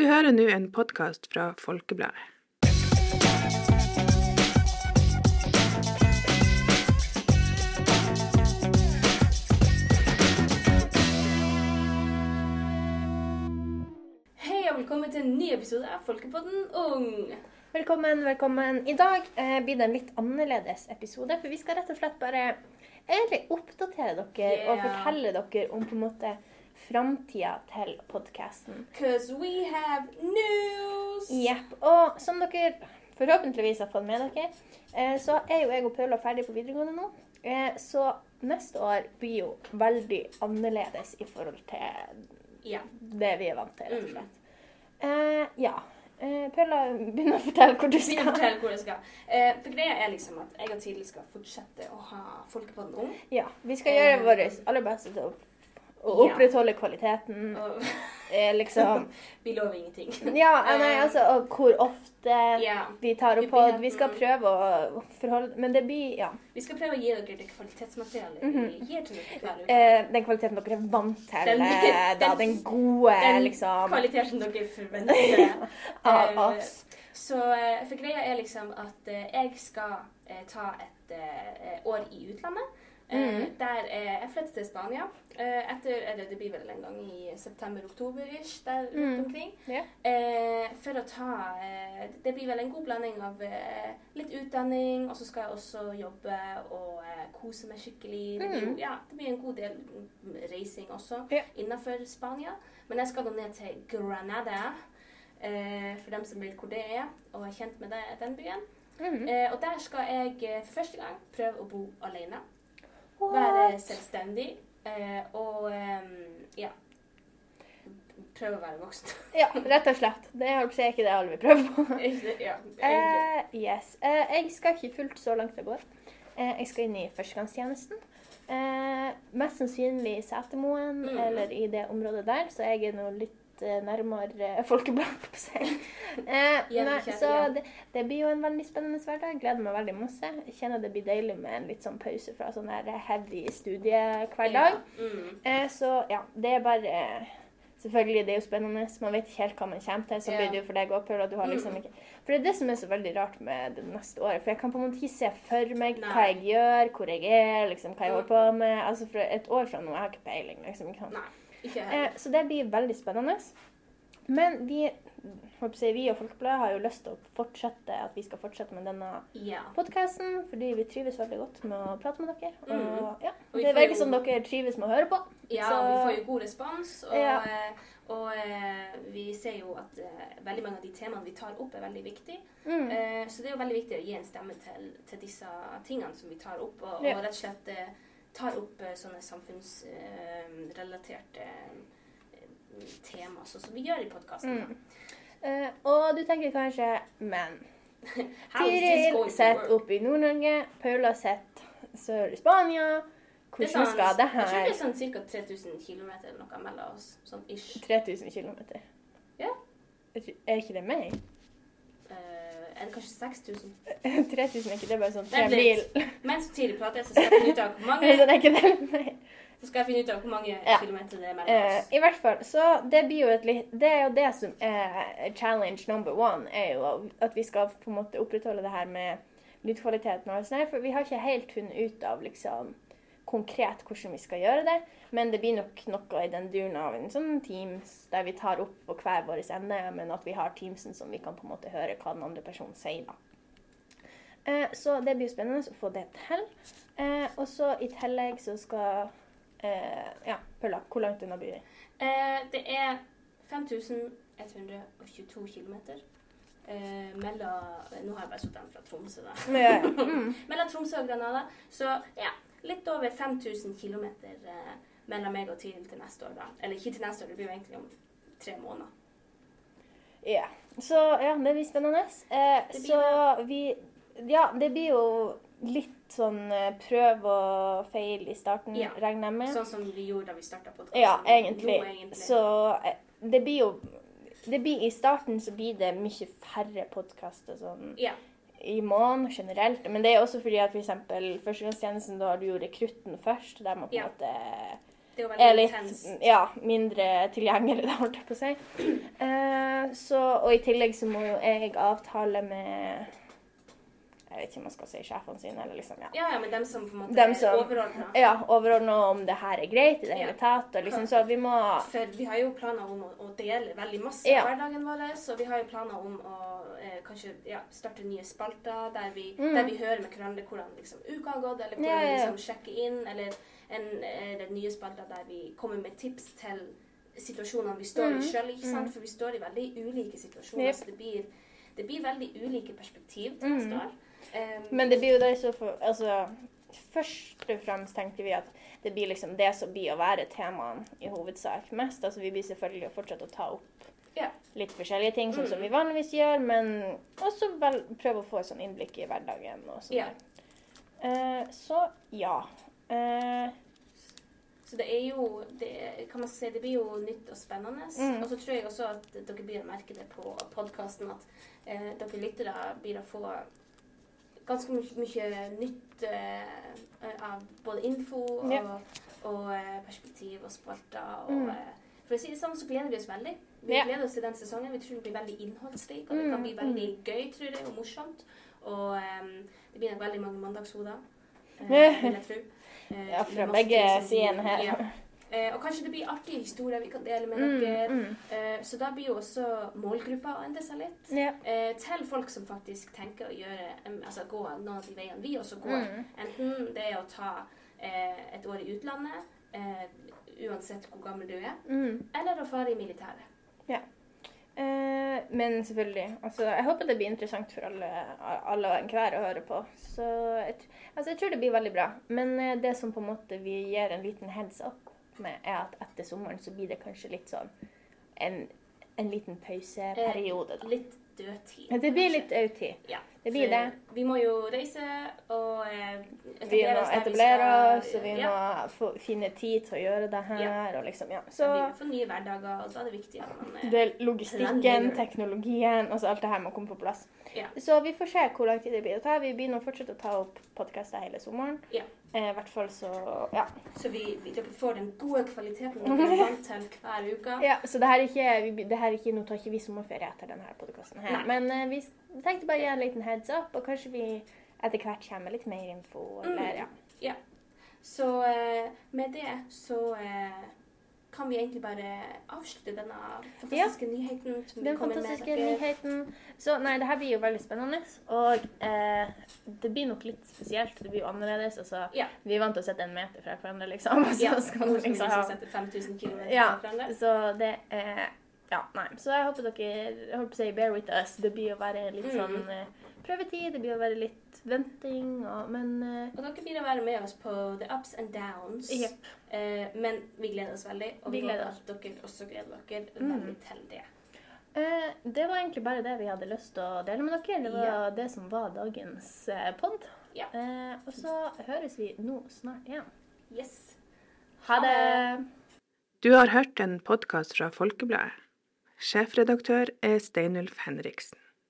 Du hører nå en podkast fra Folkebladet. Hei og velkommen til en ny episode av Folkepodden Ung. Velkommen, velkommen. I dag eh, blir det en litt annerledes episode, for vi skal rett og slett bare egentlig oppdatere dere og fortelle dere om på en måte framtida til podkasten. Cause we have news! Jepp. Og som dere forhåpentligvis har fått med dere, eh, så er jo jeg og Paula ferdig på videregående nå. Eh, så neste år blir jo veldig annerledes i forhold til Ja. det vi er vant til, rett og Mm. slett. Eh, ja. Eh, Paula, begynn å fortelle hvor du Skal fortelle hvor jeg skal? Eh, for greia er liksom at jeg og Tidlig skal fortsette å ha Folkepodden Ung. Ja, vi skal gjøre vårt aller beste til å, å opprettholde kvaliteten. Og Eh, liksom vi lover ingenting. Ja, nei, altså og hvor ofte Ja. vi tar opp pod. Vi skal prøve å forholde Men det blir Ja. Vi skal prøve å gi dere det kvalitetsmaterialet vi gir til dere hver uke. Eh, den kvaliteten dere er vant til. Den- den, da, den- gode, Den liksom. kvaliteten dere forventer. Av Eh, oss. Så eh, for greia er liksom at eh, jeg skal eh, ta et eh, år i utlandet. Eh, Mhm. Der eh, jeg flytter til Spania. Eh, etter, eller det blir vel en gang i september-oktober-ish, der rundt Mhm. omkring. Eh, for å ta eh, Det blir vel en god blanding av eh, litt utdanning, og så skal jeg også jobbe og eh, kose meg skikkelig. Det blir, Mhm. ja, det blir en god del reising også yeah. innenfor Spania. Men jeg skal gå ned til Granada, eh, for dem som vet hvor det er, og er kjent med det, den byen. Eh, og der skal jeg eh, for første gang prøve å bo alene. Være selvstendig. Eh, og eh, ja Prøve å være voksen. Ja, rett og slett. Det er ikke det alle vil prøve på. ja. Eh, yes. Eh, jeg skal ikke fullt så langt det går. Eh, jeg skal inn i førstegangstjenesten. Eh, mest sannsynlig i Setermoen Mm. eller i det området der, så jeg er nå litt eh, nærmere folkebladet på seg. Eh, nei, så det, det blir jo en veldig spennende hverdag. Gleder meg veldig masse. Jeg kjenner det blir deilig med en litt sånn pause fra sånn her heavy studiehverdag. Ja, mm. Eh, så ja, det er bare Selvfølgelig, det er jo spennende. Man vet ikke helt hva man kommer til. Så blir det jo for deg òg, Paula. Du har liksom Mm. ikke For det er det som er så veldig rart med det neste året. For jeg kan på en måte ikke se for meg Nei. hva jeg gjør, hvor jeg er, liksom, hva jeg holder på Mm. med. Altså, for et år fra nå jeg har ikke peiling. liksom. Ikke sant? Nei, Eh, så det blir veldig spennende. Men vi, på vi og Folkebladet har jo lyst til å fortsette at vi skal fortsette med denne Ja. podkasten, fordi vi trives veldig godt med å prate med dere. Og Mm. ja, Og det virker som dere trives med å høre på. Ja, Så- vi får jo god respons, og, Ja. eh, og eh, vi ser jo at eh, veldig mange av de temaene vi tar opp, er veldig viktige. Mm. Eh, så det er jo veldig viktig å gi en stemme til, til disse tingene som vi tar opp, og, og rett og slett eh, tar opp eh, sånne samfunnsrelaterte tema, sånn som vi gjør i podkasten. Mm. Uh, og du tenker kanskje Men Tiril sitter oppe i Nord-Norge, Paula sitter sør i Spania. Hvordan sånn- skal det her Jeg tror det er sånn ca. 3000 km eller noe mellom oss. Sånn ish. 3000 km? Ja. Er ikke det mer? Eh, er det kanskje 6000? 3000 er ikke det bare sånn tre mil? Mens tidlig prater, så skal jeg finne ut av hvor mange, det er ikke det så skal jeg finne ut av hvor mange Ja. kilometer det er mellom oss. oss. I hvert fall, så det blir jo et litt Det er jo det som er challenge number one, er jo at vi skal på en måte opprettholde det her med lydkvaliteten sånn her, for vi har ikke helt funnet ut av liksom konkret hvordan vi skal gjøre det, men det blir nok noe i den duren av en sånn Teams der vi tar opp på hver vår ende, men at vi har Teamsen som vi kan på en måte høre hva den andre personen sier, da. Eh, så det blir spennende å få det til. Eh, og så i tillegg så skal eh, Ja, Pølla, hvor langt unna blir vi? Eh, det er 5122 km. Eh, mellom Nå har jeg bare satt den fra Tromsø, da. Ja, ja. Mm. mellom Tromsø og Granada. Så ja, litt over 5000 km eh, mellom meg og Tiril til neste år, da. Eller ikke til neste år, det blir jo egentlig om tre måneder. Ja. Så ja, det blir spennende. Eh, Det blir så vi Ja, det blir jo litt sånn eh, prøv og feil i starten, Ja. regner jeg med. Sånn som vi gjorde da vi starta podkasten. Ja, egentlig. Nå, egentlig. Så eh, det blir jo det blir, I starten så blir det mye færre podkaster sånn Ja. I måneden generelt. Men det er også fordi at f.eks. førstegangstjenesten, da har du jo rekrutten først. Der man på en Ja. måte er er litt ja, mindre tilgjengelig, da, holdt jeg på å si. Uh, så, og i tillegg så må jo jeg avtale med Jeg vet ikke om man skal si sjefene sine, eller liksom, ja. Ja, ja, men dem som på en måte Dem er som- overordna. Ja, overordna om det her er greit i det hele tatt. Og liksom, så vi må For vi har jo planer om å, dele veldig masse Ja. hverdagen vår. Så vi har jo planer om å kanskje ja, starte nye spalter der vi, Mm. der vi hører med hverandre hvordan liksom, uka har gått, eller hvordan Ja, ja, vi liksom sjekker inn. Eller en, eller nye spalter der vi kommer med tips til situasjonene vi står Mm. i sjøl. For vi står i veldig ulike situasjoner. Yep. Så det blir, det blir veldig ulike perspektiv til Mm. neste år. Um, Men det blir jo det så for Altså, først og fremst tenkte vi at det blir liksom det som blir å være temaene i hovedsak mest. Altså vi blir selvfølgelig å fortsette å ta opp. Litt forskjellige ting, sånn som vi vanligvis gjør, men også vel prøve å få et sånn innblikk i hverdagen og sånn. Ja. Eh, så ja. Eh, Så det er jo det, kan man si, det blir jo nytt og spennende. Mm. Og så tror jeg også at dere blir å merke det på podkasten at eh, dere lyttere blir å få ganske mye, mye nytt eh, av både info og, Ja. og og perspektiv og spalter. Og, Mm. For å si det sånn, så gleder vi oss veldig. Vi Ja. gleder oss til den sesongen. Vi tror det blir veldig innholdsrik, og det Mm, kan bli veldig gøy, tror jeg, og morsomt. Og um, det blir nok veldig mange mandagshoder, uh, vil jeg tro. Eh, ja, fra begge sidene her. Ja. Uh, og kanskje det blir artige historier vi kan dele med Mm, dere. mm. Uh, så da blir jo også målgruppa å endre seg litt. Ja. Uh, til folk som faktisk tenker å gjøre, um, altså gå noen av de veiene vi også går. Mm. Enten det er å ta et år i utlandet, uansett hvor gammel du er, Mm. eller å fare i militæret. Eh, men selvfølgelig. Altså, jeg håper det blir interessant for alle, alle og enhver å høre på. Så jeg, altså, jeg tror det blir veldig bra. Men eh, det som på en måte vi gir en liten heads up med, er at etter sommeren så blir det kanskje litt sånn en, en liten pauseperiode. Eh, Litt dødtid. Det blir kanskje. litt dødtid. Ja. Det blir For det. Vi må jo reise og eh, Vi må etablere oss, og vi ja. må få, finne tid til å gjøre det her. Ja. Og liksom, ja. Så vi får nye hverdager, og da er det viktig at man eh, det er logistikken, Planlegger. teknologien, altså alt det her må komme på plass. Ja. Så vi får se hvor lang tid det blir å ta. Vi begynner å fortsette å ta opp podkaster hele sommeren. Ja. Eh, hvert fall så Ja. Så vi, vi, dere får den gode kvaliteten dere er vant til hver uke. ja så det her er ikke, vi, det her er ikke Nå tar ikke vi sommerferie etter denne podkasten her. Nei. Men eh, vi tenkte bare å gi en liten heads up, og kanskje vi etter hvert kommer litt mer info. Mm. Eller, ja. Så eh, med det så eh, kan vi egentlig bare avslutte denne fantastiske nyheten som Den med fantastiske dere. nyheten. Så nei, det her blir jo veldig spennende. Og eh, det blir nok litt spesielt. Det blir jo annerledes. Altså, Ja. vi er vant til å sette en meter fra hverandre, liksom. Og så Ja, skal man liksom liksom ha sette 5000 km Ja, så det er Ja, nei. Så jeg håper dere jeg holdt på å si bear with us. Det blir å være litt Mm. sånn eh, prøvetid. Det blir å være litt venting, og, men eh, Og dere blir å være med oss på the ups and downs. Yep. Eh, men vi gleder oss veldig, og Vi vi, håper at dere også gleder dere Mm. veldig til det. eh, Det var egentlig bare det vi hadde lyst til å dele med dere. Det var Ja. det som var dagens pod. Ja. Eh, og så høres vi nå snart igjen. Yes. Ha det! Du har hørt en podkast fra Folkebladet. Sjefredaktør er Steinulf Henriksen.